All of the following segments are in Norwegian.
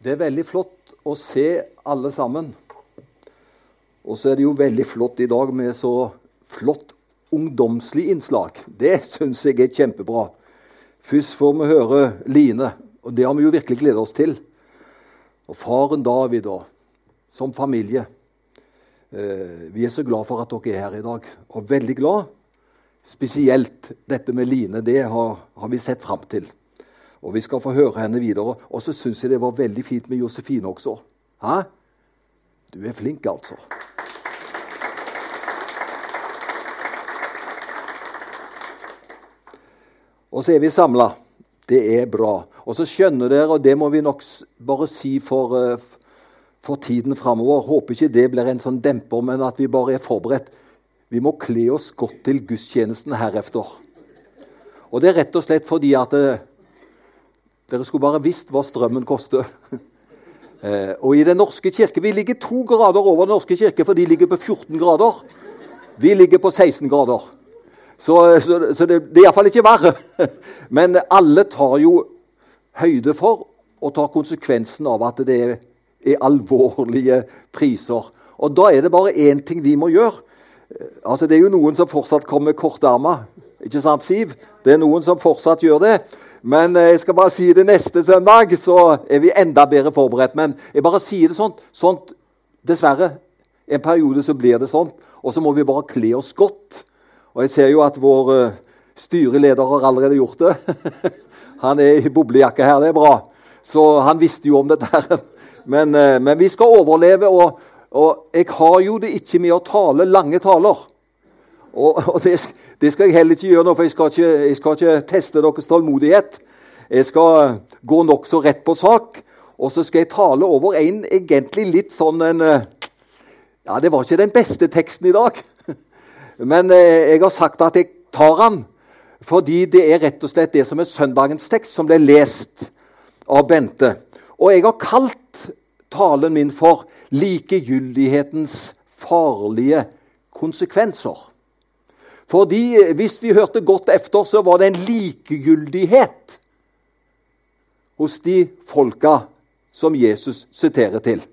Det er veldig flott å se alle sammen. Og så er det jo veldig flott i dag med så flott ungdomslig innslag. Det syns jeg er kjempebra. Først får vi høre Line, og det har vi jo virkelig gledet oss til. Og faren David, da, som familie. Eh, vi er så glad for at dere er her i dag, og veldig glad. Spesielt dette med Line, det har, har vi sett fram til. Og vi skal få høre henne videre. Og så syns jeg det var veldig fint med Josefine også. Hæ? Du er flink, altså. Og så er vi samla. Det er bra. Og så skjønner dere, og det må vi nok bare si for, eh, for tiden framover Håper ikke det blir en sånn demper, men at vi bare er forberedt. Vi må kle oss godt til gudstjenesten herefter. Og det er rett og slett fordi at eh, dere skulle bare visst hva strømmen koster. eh, og i Den norske kirke Vi ligger to grader over Den norske kirke, for de ligger på 14 grader. Vi ligger på 16 grader. Så, så, så det, det er iallfall ikke verre. Men alle tar jo høyde for og tar konsekvensen av at det er, er alvorlige priser. Og da er det bare én ting vi må gjøre. Altså, Det er jo noen som fortsatt kommer kortarma. Ikke sant, Siv? Det er noen som fortsatt gjør det. Men eh, jeg skal bare si det neste søndag, så er vi enda bedre forberedt. Men jeg bare sier det sånn. sånt dessverre. En periode så blir det sånn. Og så må vi bare kle oss godt. Og jeg ser jo at vår uh, styreleder har allerede gjort det. han er i boblejakke her, det er bra. Så han visste jo om dette. her. Men, uh, men vi skal overleve, og, og, jeg har jo det ikke med å tale lange taler. Og, og det, det, skal jeg heller ikke gjøre nå, for jeg skal ikke, jeg skal ikke teste deres tålmodighet. Jeg skal gå nokså rett på sak, og så skal jeg tale over en egentlig litt sånn en eh, Ja, det var ikke den beste teksten i dag. Men eh, jeg har sagt at jeg tar den fordi det er rett og slett det som er søndagens tekst, som ble lest av Bente. Og jeg har kalt talen min for 'likegyldighetens farlige konsekvenser'. Fordi eh, hvis vi hørte godt efter, så var det en likegyldighet hos de folka som Jesus siterer til.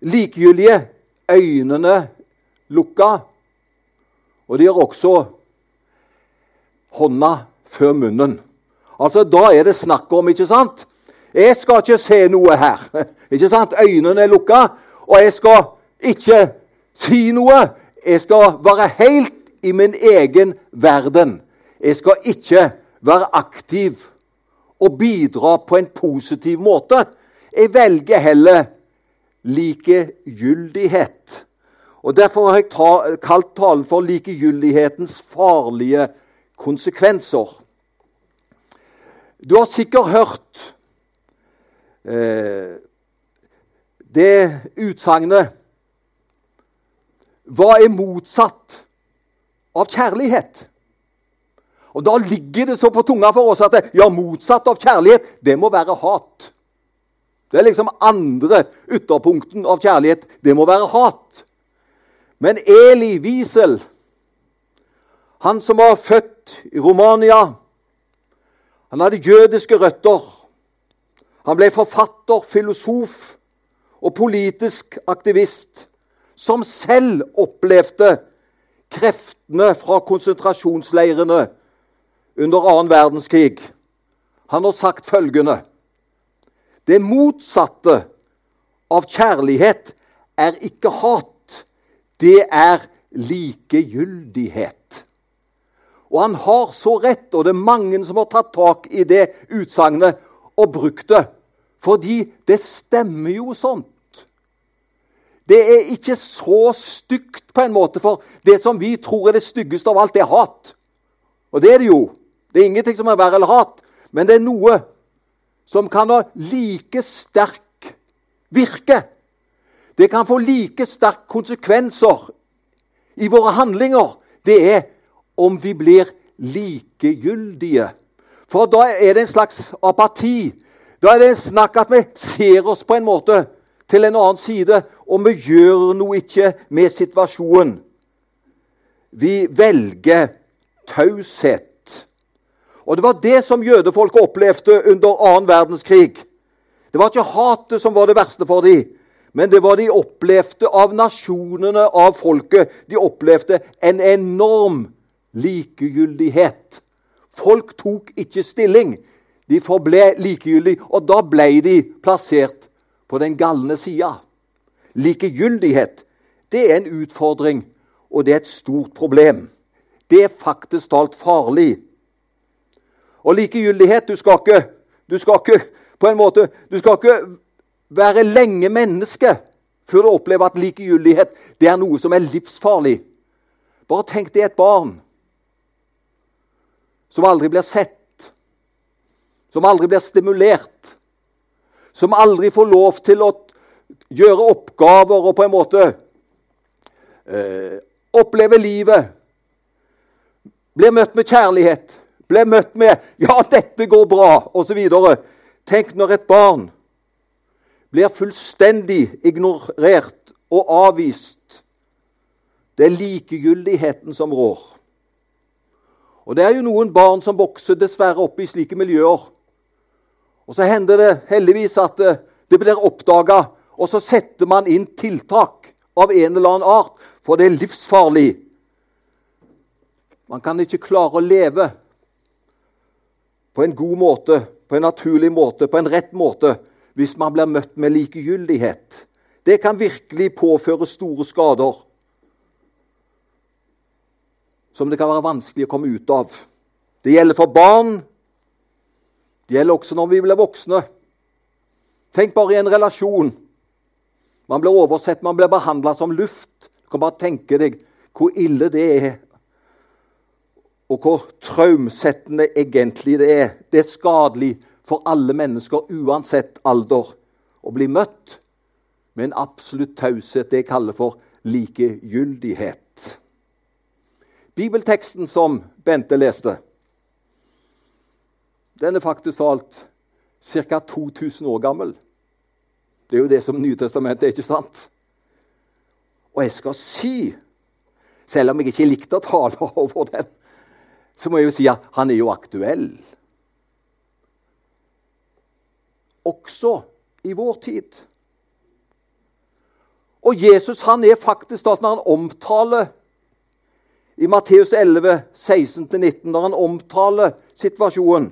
Likegyldige, øynene lukka, og de har også hånda før munnen. Altså, Da er det snakk om, ikke sant? Jeg skal ikke se noe her. Ikke sant? Øynene er lukka, og jeg skal ikke si noe. Jeg skal være helt i min egen verden. Jeg skal ikke være aktiv og bidra på en positiv måte. Jeg velger heller likegyldighet. Og Derfor har jeg ta, kalt talen for likegyldighetens farlige konsekvenser. Du har sikkert hørt eh, det utsagnet Hva er motsatt av kjærlighet. Og Da ligger det så på tunga for oss at det, ja, motsatt av kjærlighet, det må være hat. Det er liksom andre ytterpunkten av kjærlighet. Det må være hat. Men Eli Wiesel, han som var født i Romania Han hadde jødiske røtter. Han ble forfatter, filosof og politisk aktivist, som selv opplevde kreftene fra konsentrasjonsleirene under annen verdenskrig. Han har sagt følgende Det motsatte av kjærlighet er ikke hat. Det er likegyldighet. Og han har så rett, og det er mange som har tatt tak i det utsagnet og brukt det. Fordi det stemmer jo sånn. Det er ikke så stygt, på en måte, for det som vi tror er det styggeste av alt, det er hat. Og det er det jo. Det er ingenting som er verre enn hat. Men det er noe som kan ha like sterk virke. Det kan få like sterk konsekvenser i våre handlinger. Det er om vi blir likegyldige. For da er det en slags apati. Da er det en snakk at vi ser oss på en måte til en annen side, og vi gjør noe ikke med situasjonen. Vi velger taushet. Og Det var det som jødefolket opplevde under annen verdenskrig. Det var ikke hatet som var det verste for dem, men det var de opplevde av nasjonene, av folket. De opplevde en enorm likegyldighet. Folk tok ikke stilling. De forble likegyldige, og da ble de plassert på den galne sida. Likegyldighet det er en utfordring, og det er et stort problem. Det er faktisk talt farlig. Og likegyldighet Du skal ikke, du skal ikke på en måte, du skal ikke være lenge menneske før du opplever at likegyldighet det er noe som er livsfarlig. Bare tenk deg et barn som aldri blir sett, som aldri blir stimulert, som aldri får lov til å gjøre oppgaver og på en måte eh, oppleve livet. Blir møtt med kjærlighet, blir møtt med 'Ja, dette går bra', osv. Tenk når et barn blir fullstendig ignorert og avvist. Det er likegyldigheten som rår. Og Det er jo noen barn som vokser dessverre opp i slike miljøer. Og Så hender det heldigvis at det blir oppdaga, og så setter man inn tiltak av en eller annen art, for det er livsfarlig. Man kan ikke klare å leve på en god måte, på en naturlig måte, på en rett måte, hvis man blir møtt med likegyldighet. Det kan virkelig påføre store skader som det kan være vanskelig å komme ut av. Det gjelder for barn. Det gjelder også når vi blir voksne. Tenk bare i en relasjon. Man blir oversett, man blir behandla som luft. Du kan bare tenke deg hvor ille det er, og hvor traumsettende egentlig det er. Det er skadelig for alle mennesker, uansett alder, å bli møtt med en absolutt taushet det jeg kaller for likegyldighet. Bibelteksten som Bente leste, den er faktisk talt ca. 2000 år gammel. Det er jo det som Nytestamentet er, ikke sant? Og jeg skal si, selv om jeg ikke likte å tale over den, så må jeg jo si at han er jo aktuell. Også i vår tid. Og Jesus han er faktisk da når han omtaler i Matteus 11, 16-19, når han omtaler situasjonen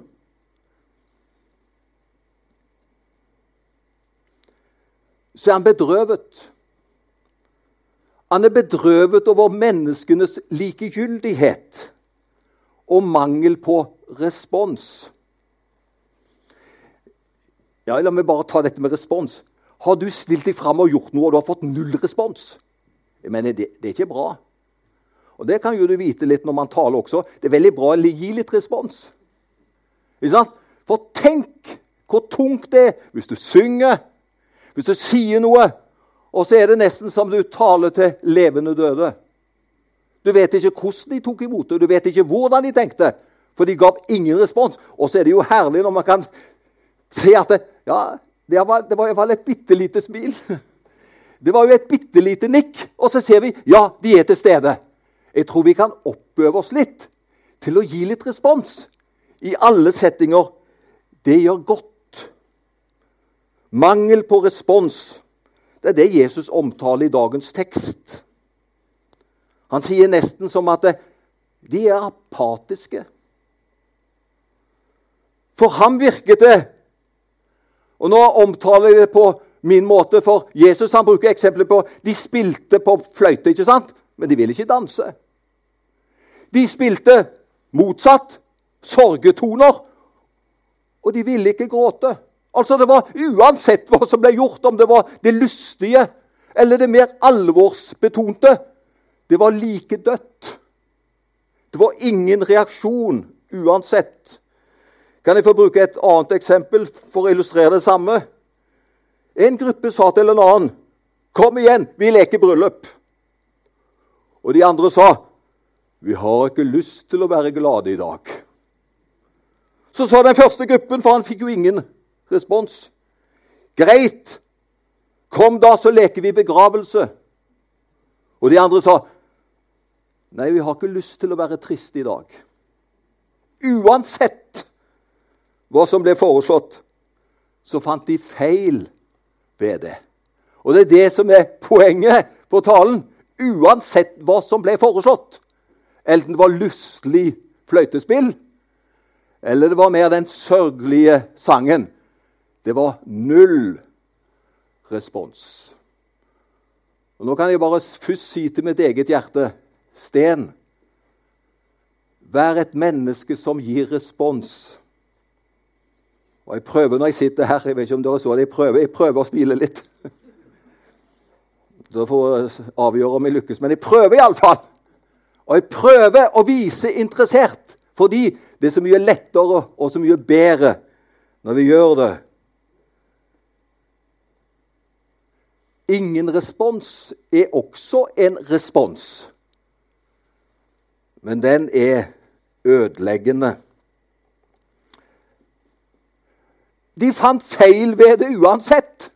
Så er han bedrøvet. Han er bedrøvet over menneskenes likegyldighet og mangel på respons. Ja, La meg bare ta dette med respons. Har du stilt deg fram og gjort noe, og du har fått null respons? Jeg mener, det, det er ikke bra. Og Det kan jo du vite litt når man taler også. Det er veldig bra å gi litt respons. For tenk hvor tungt det er hvis du synger, hvis du sier noe, og så er det nesten som du taler til levende døde. Du vet ikke hvordan de tok imot det, du vet ikke hvordan de tenkte. For de gav ingen respons. Og så er det jo herlig når man kan se at det, ja, det var, det var i hvert fall et bitte lite smil. Det var jo et bitte lite nikk. Og så ser vi ja, de er til stede. Jeg tror vi kan oppøve oss litt til å gi litt respons i alle settinger. Det gjør godt. Mangel på respons, det er det Jesus omtaler i dagens tekst. Han sier nesten som at de er apatiske. For ham virket det Og nå omtaler jeg det på min måte, for Jesus han bruker eksempler på De spilte på fløyte, ikke sant? men de ville ikke danse. De spilte motsatt sorgetoner, og de ville ikke gråte. Altså det var Uansett hva som ble gjort, om det var det lystige eller det mer alvorsbetonte, det var like dødt. Det var ingen reaksjon uansett. Kan jeg få bruke et annet eksempel for å illustrere det samme? En gruppe sa til en annen 'Kom igjen, vi leker bryllup'. Og de andre sa 'Vi har ikke lyst til å være glade i dag'. Så sa den første gruppen, for han fikk jo ingen respons. 'Greit, kom da, så leker vi begravelse'. Og de andre sa Nei, vi har ikke lyst til å være triste i dag. Uansett hva som ble foreslått, så fant de feil ved det. Og det er det som er poenget på talen. Uansett hva som ble foreslått, enten det var lystelig fløytespill eller det var mer den sørgelige sangen, det var null respons. Og Nå kan jeg bare først si til mitt eget hjerte Sten, vær et menneske som gir respons. Og Jeg prøver når jeg sitter her jeg vet ikke om dere så det, jeg prøver, jeg prøver å smile litt. Da får jeg avgjøre om jeg lykkes, men jeg prøver iallfall. Og jeg prøver å vise interessert, fordi det er så mye lettere og så mye bedre når vi gjør det. Ingen respons er også en respons. Men den er ødeleggende. De fant feil ved det uansett.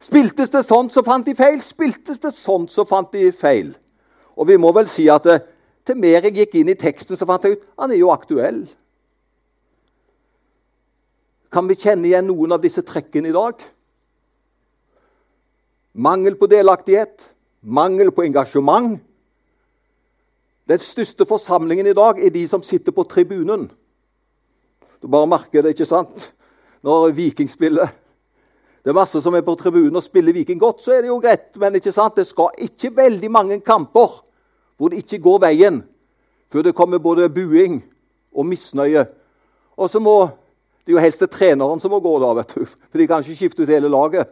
Spiltes det sånn, så fant de feil. Spiltes det sånn, så fant de feil. Og vi må vel si at det, til mer jeg gikk inn i teksten, så fant jeg ut han er jo aktuell. Kan vi kjenne igjen noen av disse trekkene i dag? Mangel på delaktighet, mangel på engasjement. Den største forsamlingen i dag er de som sitter på tribunen. Du bare merker det, ikke sant? Når Viking spiller. Det er masse som er på tribunen og spiller Viking godt, så er det jo greit. Men ikke sant? det skal ikke veldig mange kamper hvor det ikke går veien, før det kommer både buing og misnøye. Og så må Det er jo helst det treneren som må gå, da, vet du. For de kan ikke skifte ut hele laget.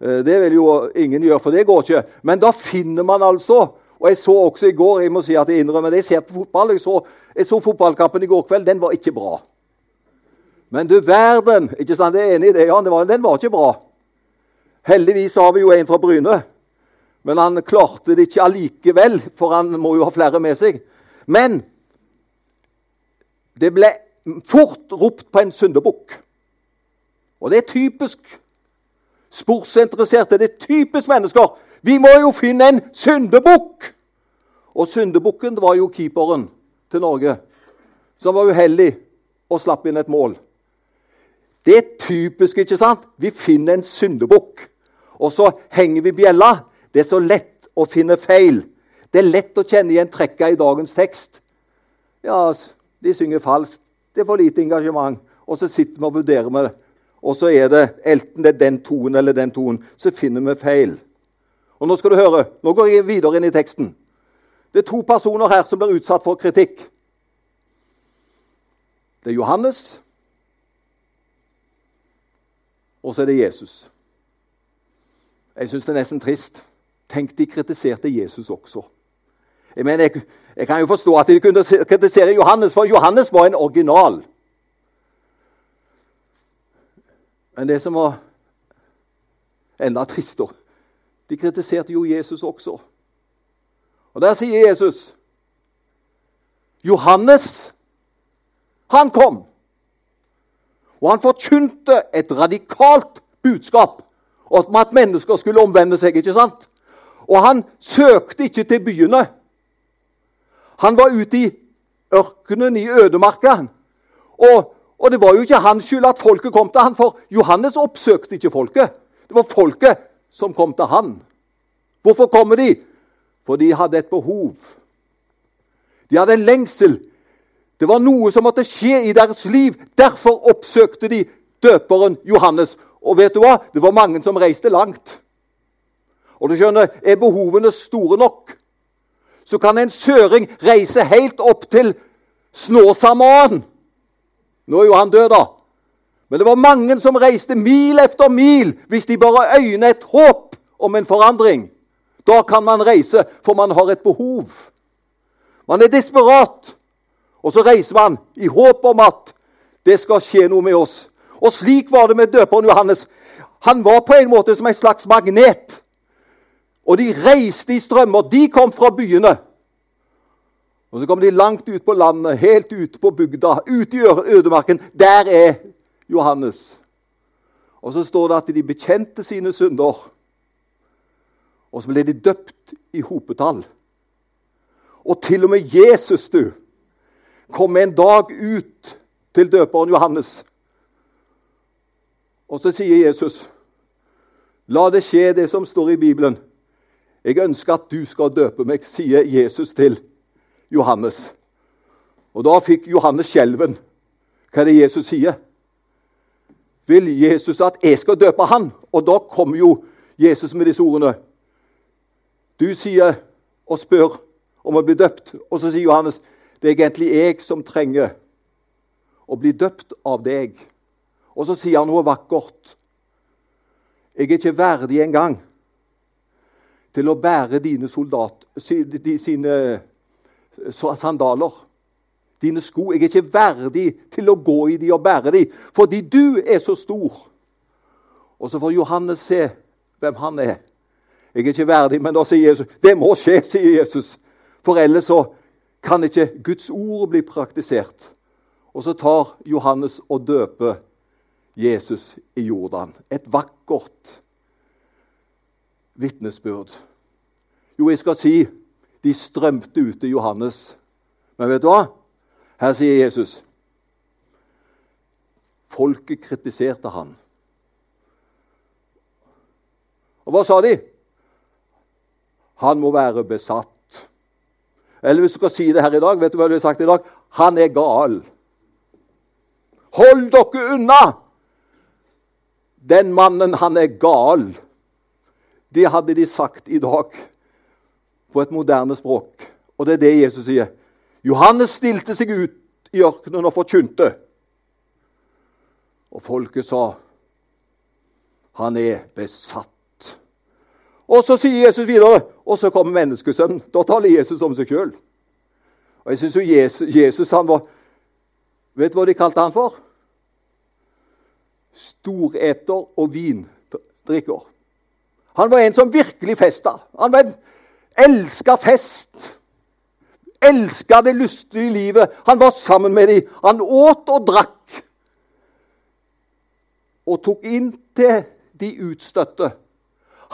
Eh, det vil jo ingen gjøre, for det går ikke. Men da finner man altså Og jeg så også i går Jeg må si at jeg innrømmer det, jeg ser på fotball. Jeg så, jeg så fotballkampen i går kveld. Den var ikke bra. Men du verden ikke sant, Jeg er enig i det, Jan. Den var ikke bra. Heldigvis har vi jo en fra Bryne. Men han klarte det ikke allikevel, for han må jo ha flere med seg. Men det ble fort ropt på en syndebukk. Og det er typisk sportsinteresserte. Det er typisk mennesker. Vi må jo finne en syndebukk! Og syndebukken var jo keeperen til Norge, som var uheldig og slapp inn et mål. Det er typisk, ikke sant? Vi finner en syndebukk, og så henger vi bjella. Det er så lett å finne feil. Det er lett å kjenne igjen trekka i dagens tekst. Ja, de synger falskt. Det er for lite engasjement. Og så sitter vi og vurderer med det og så er det enten det er den tonen eller den tonen, så finner vi feil. Og Nå skal du høre, nå går jeg videre inn i teksten. Det er to personer her som blir utsatt for kritikk. Det er Johannes, og så er det Jesus. Jeg syns det er nesten trist. Tenk, de kritiserte Jesus også. Jeg, mener, jeg, jeg kan jo forstå at de kunne kritisere Johannes, for Johannes var en original. Men det som var enda tristere De kritiserte jo Jesus også. Og der sier Jesus Johannes, han kom. Og han forkynte et radikalt budskap om at mennesker skulle omvende seg. ikke sant? Og han søkte ikke til byene. Han var ute i ørkenen, i ødemarka. Og og det var jo ikke hans skyld at folket kom til han, for Johannes oppsøkte ikke folket. Det var folket som kom til han. Hvorfor kommer de? For de hadde et behov. De hadde en lengsel. Det var noe som måtte skje i deres liv. Derfor oppsøkte de døperen Johannes. Og vet du hva? Det var mange som reiste langt. Og du skjønner, Er behovene store nok, så kan en søring reise helt opp til Snåsamannen nå er jo han død, da. Men det var mange som reiste mil efter mil hvis de bare øynet et håp om en forandring. Da kan man reise, for man har et behov. Man er desperat. Og så reiser man i håp om at det skal skje noe med oss. Og slik var det med døperen Johannes. Han var på en måte som en slags magnet. Og de reiste i strømmer. De kom fra byene. Og Så kommer de langt ut på landet, helt ut på bygda, ut i ødemarken. Der er Johannes. Og så står det at de bekjente sine synder. Og så ble de døpt i hopetall. Og til og med Jesus, du, kom en dag ut til døperen Johannes. Og så sier Jesus, 'La det skje, det som står i Bibelen.' 'Jeg ønsker at du skal døpe meg', sier Jesus til Johannes. Og da fikk Johannes skjelven. Hva er det Jesus sier? Vil Jesus at jeg skal døpe han? Og da kommer jo Jesus med disse ordene. Du sier og spør om å bli døpt, og så sier Johannes det er egentlig jeg som trenger å bli døpt av deg. Og så sier han noe vakkert. Jeg er ikke verdig engang til å bære dine soldat, sine sandaler, dine sko. Jeg er ikke verdig til å gå i de og bære de, fordi du er så stor. Og så får Johannes se hvem han er. Jeg er ikke verdig, men da sier Jesus det må skje, sier Jesus. For ellers så kan ikke Guds ord bli praktisert. Og så tar Johannes og døper Jesus i Jordan. Et vakkert vitnesbyrd. Jo, jeg skal si de strømte ut til Johannes. Men vet du hva? Her sier Jesus Folket kritiserte han. Og hva sa de? Han må være besatt. Eller hvis du skal si det her i dag, vet du hva du har sagt i dag? Han er gal. Hold dere unna! Den mannen, han er gal. Det hadde de sagt i dag på et moderne språk. Og det er det Jesus sier. Johannes stilte seg ut i ørkenen og forkynte. Og folket sa han er besatt. Og så sier Jesus videre, og så kommer menneskesønnen. Da taler Jesus om seg sjøl. Og jeg syns jo Jesus, Jesus han var Vet du hva de kalte han for? storeter og vindrikker. Han var en som virkelig festa. Han var en elska fest. Elska det lystige livet. Han var sammen med dem. Han åt og drakk. Og tok inn til de utstøtte.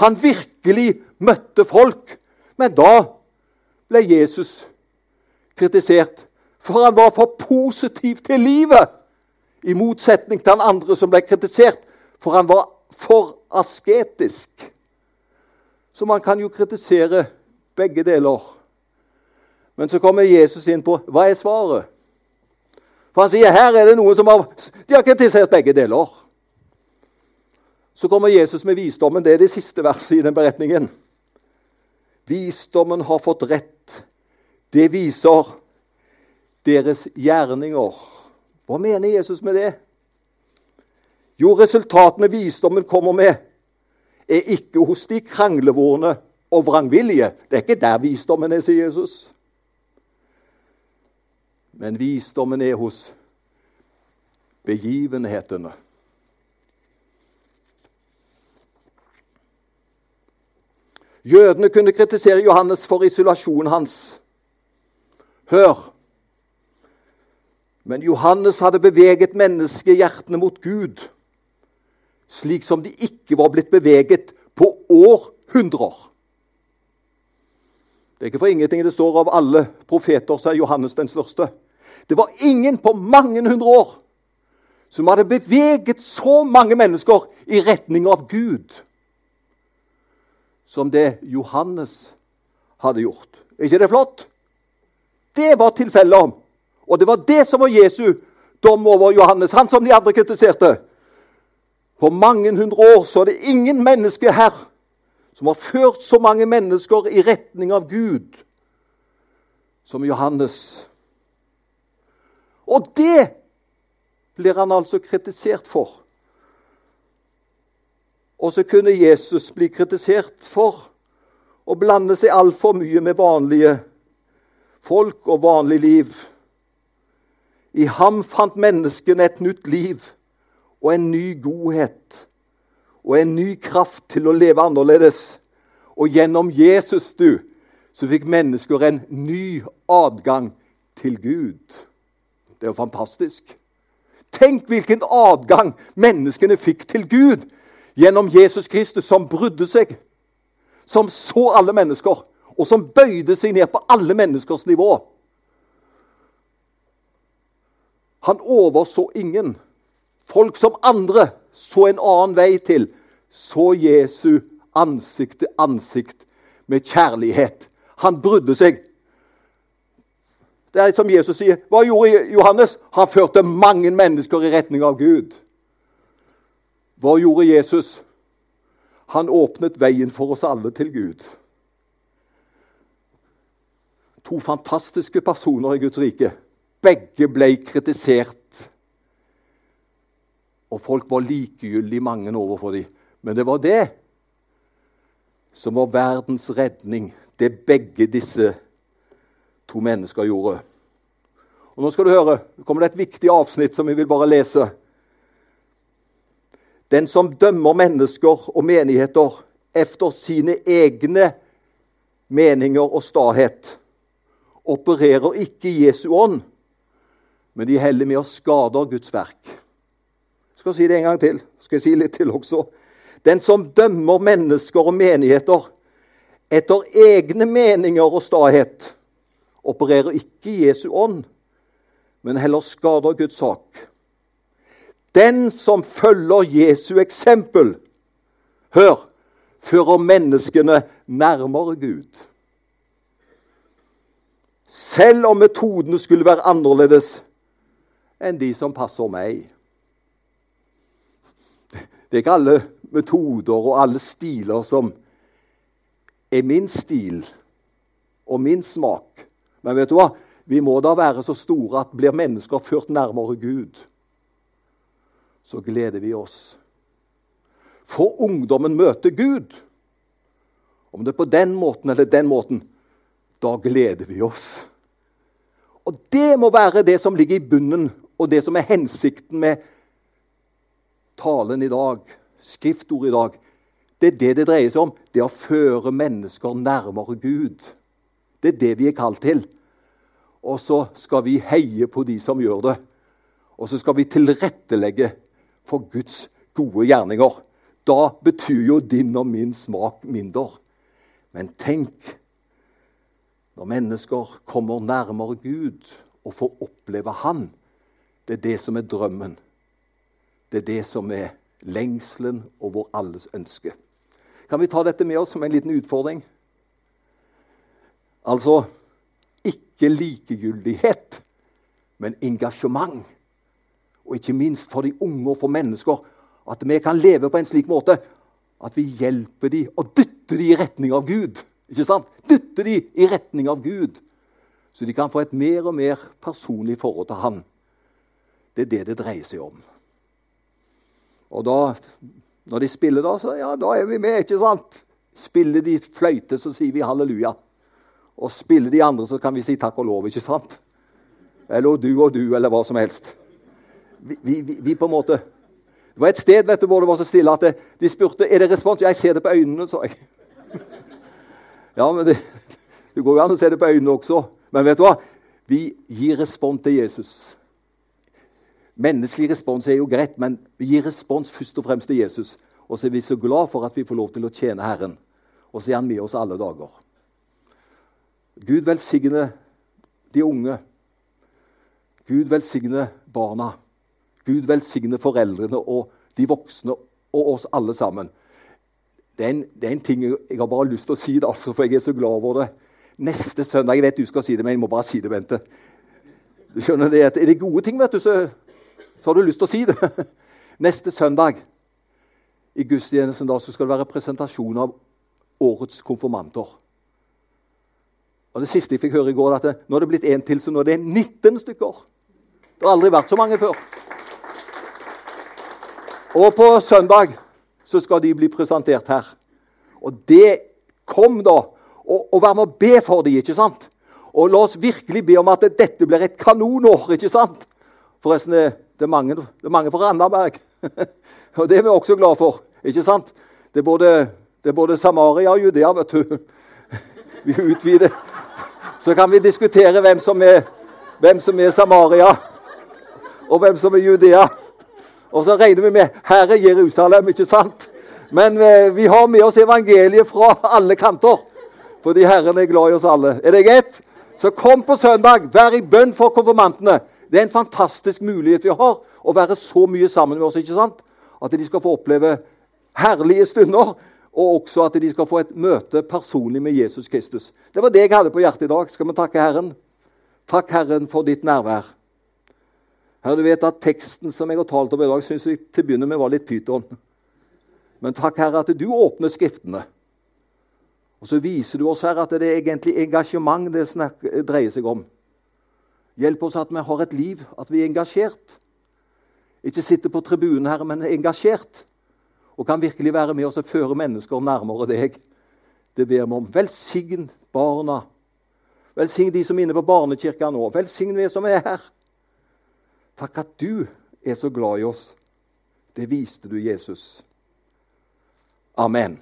Han virkelig møtte folk. Men da ble Jesus kritisert, for han var for positiv til livet. I motsetning til han andre som ble kritisert, for han var for asketisk. Så man kan jo kritisere begge deler. Men så kommer Jesus inn på hva er svaret. For han sier her er det noen som har, de har kritisert begge deler. Så kommer Jesus med visdommen. Det er det siste verset i den beretningen. Visdommen har fått rett. Det viser deres gjerninger. Hva mener Jesus med det? Jo, resultatene visdommen kommer med, er ikke hos de kranglevorne og vrangvilje. Det er ikke der visdommen er, sier Jesus. Men visdommen er hos begivenhetene. Jødene kunne kritisere Johannes for isolasjonen hans. Hør! Men Johannes hadde beveget menneskehjertene mot Gud, slik som de ikke var blitt beveget på århundrer. Det er ikke for ingenting det står av alle profeter, så er Johannes den største. Det var ingen på mange hundre år som hadde beveget så mange mennesker i retning av Gud som det Johannes hadde gjort. Er ikke det flott? Det var tilfellet og det var det som var Jesu dom over Johannes, han som de andre kritiserte. På mange hundre år så er det ingen menneske her som har ført så mange mennesker i retning av Gud som Johannes. Og det blir han altså kritisert for. Og så kunne Jesus bli kritisert for å blande seg altfor mye med vanlige folk og vanlig liv. I ham fant menneskene et nytt liv og en ny godhet og en ny kraft til å leve annerledes. Og gjennom Jesus du, så fikk mennesker en ny adgang til Gud. Det er jo fantastisk. Tenk hvilken adgang menneskene fikk til Gud gjennom Jesus Kristus, som brydde seg, som så alle mennesker, og som bøyde seg ned på alle menneskers nivå. Han overså ingen. Folk som andre så en annen vei til, så Jesu ansikt til ansikt med kjærlighet. Han brydde seg. Det er som Jesus sier. Hva gjorde Johannes? Han førte mange mennesker i retning av Gud. Hva gjorde Jesus? Han åpnet veien for oss alle til Gud. To fantastiske personer i Guds rike. Begge ble kritisert. Og folk var likegyldig mange overfor dem. Men det var det som var verdens redning, det begge disse to mennesker gjorde. Og Nå skal du høre, det kommer det et viktig avsnitt som vi vil bare lese. Den som dømmer mennesker og menigheter efter sine egne meninger og stahet, opererer ikke i Jesu ånd, men de heller med å skade Guds verk. Skal si det en gang til. Skal jeg si litt til også? Den som dømmer mennesker og menigheter etter egne meninger og stahet, opererer ikke i Jesu ånd, men heller skader Guds sak. Den som følger Jesu eksempel, hør, fører menneskene nærmere Gud. Selv om metodene skulle være annerledes enn de som passer meg. Det er ikke alle metoder og alle stiler som er min stil og min smak. Men vet du hva? Vi må da være så store at blir mennesker ført nærmere Gud, så gleder vi oss. Får ungdommen møte Gud, om det er på den måten eller den måten, da gleder vi oss. Og det må være det som ligger i bunnen, og det som er hensikten med talen i dag, skriftord i dag. Det er det det dreier seg om. Det å føre mennesker nærmere Gud. Det er det vi er kalt til. Og så skal vi heie på de som gjør det. Og så skal vi tilrettelegge for Guds gode gjerninger. Da betyr jo din og min smak mindre. Men tenk når mennesker kommer nærmere Gud og får oppleve Han. Det er det som er drømmen. Det er det som er lengselen og vår alles ønske. Kan vi ta dette med oss som en liten utfordring? Altså ikke likegyldighet, men engasjement. Og ikke minst for de unge og for mennesker. At vi kan leve på en slik måte at vi hjelper dem og dytter dem i retning av Gud. Ikke sant? Dytter dem i retning av Gud, så de kan få et mer og mer personlig forhold til Han. Det er det det dreier seg om. Og da, når de spiller, da, så ja, da er vi med, ikke sant? Spiller de fløyte, så sier vi halleluja. Og spiller de andre, så kan vi si takk og lov, ikke sant? Eller du og du, eller hva som helst. Vi, vi, vi på en måte Det var et sted vet du, hvor det var så stille at det, de spurte er det respons. Jeg ser det på øynene, sa jeg. Ja, men det, det går jo an å se det på øynene også. Men vet du hva? Vi gir respons til Jesus. Menneskelig respons er jo greit, men vi gir respons først og fremst til Jesus. Og så er vi så glad for at vi får lov til å tjene Herren. Og så er Han med oss alle dager. Gud velsigne de unge. Gud velsigne barna. Gud velsigne foreldrene og de voksne og oss alle sammen. Det er en, det er en ting jeg har bare lyst til å si, det, altså, for jeg er så glad over det. Neste søndag Jeg vet du skal si det, men jeg må bare si det, Bente. Du skjønner det, Er det gode ting, vet du, så så har du lyst til å si det. Neste søndag i gudstjenesten da, så skal det være presentasjon av årets konfirmanter. Og Det siste jeg fikk høre i går, at det, nå er det blitt én til, så nå er det 19 stykker. Det har aldri vært så mange før. Og på søndag så skal de bli presentert her. Og det kom, da. Og, og vær med å be for dem, ikke sant? Og la oss virkelig be om at dette blir et kanonår. ikke sant? Forresten, det er mange, det er mange fra Randaberg. og det er vi også glad for. ikke sant? Det er både, det er både Samaria og Judea, vet du. Vi utvider. Så kan vi diskutere hvem som er, hvem som er Samaria, og hvem som er Judea. Og så regner vi med her er Jerusalem, ikke sant? Men eh, vi har med oss evangeliet fra alle kanter. Fordi Herren er glad i oss alle. Er det greit? Så kom på søndag. Vær i bønn for konfirmantene. Det er en fantastisk mulighet vi har å være så mye sammen med oss. ikke sant? At de skal få oppleve herlige stunder, og også at de skal få et møte personlig med Jesus Kristus. Det var det jeg hadde på hjertet i dag. Skal vi takke Herren? Takk, Herren, for ditt nærvær. Herre, du vet at Teksten som jeg har talt om i dag, syns jeg til å begynne med var litt pyton. Men takk, Herre, at du åpner Skriftene. Og så viser du oss her at det er egentlig engasjement det dreier seg om. Hjelp oss at vi har et liv, at vi er engasjert. Ikke sitter på tribunen, her, men er engasjert. Og kan virkelig være med oss og føre mennesker nærmere deg. Det ber vi om. Velsign barna. Velsign de som er inne på barnekirka nå. Velsign vi som er her. Takk at du er så glad i oss. Det viste du, Jesus. Amen.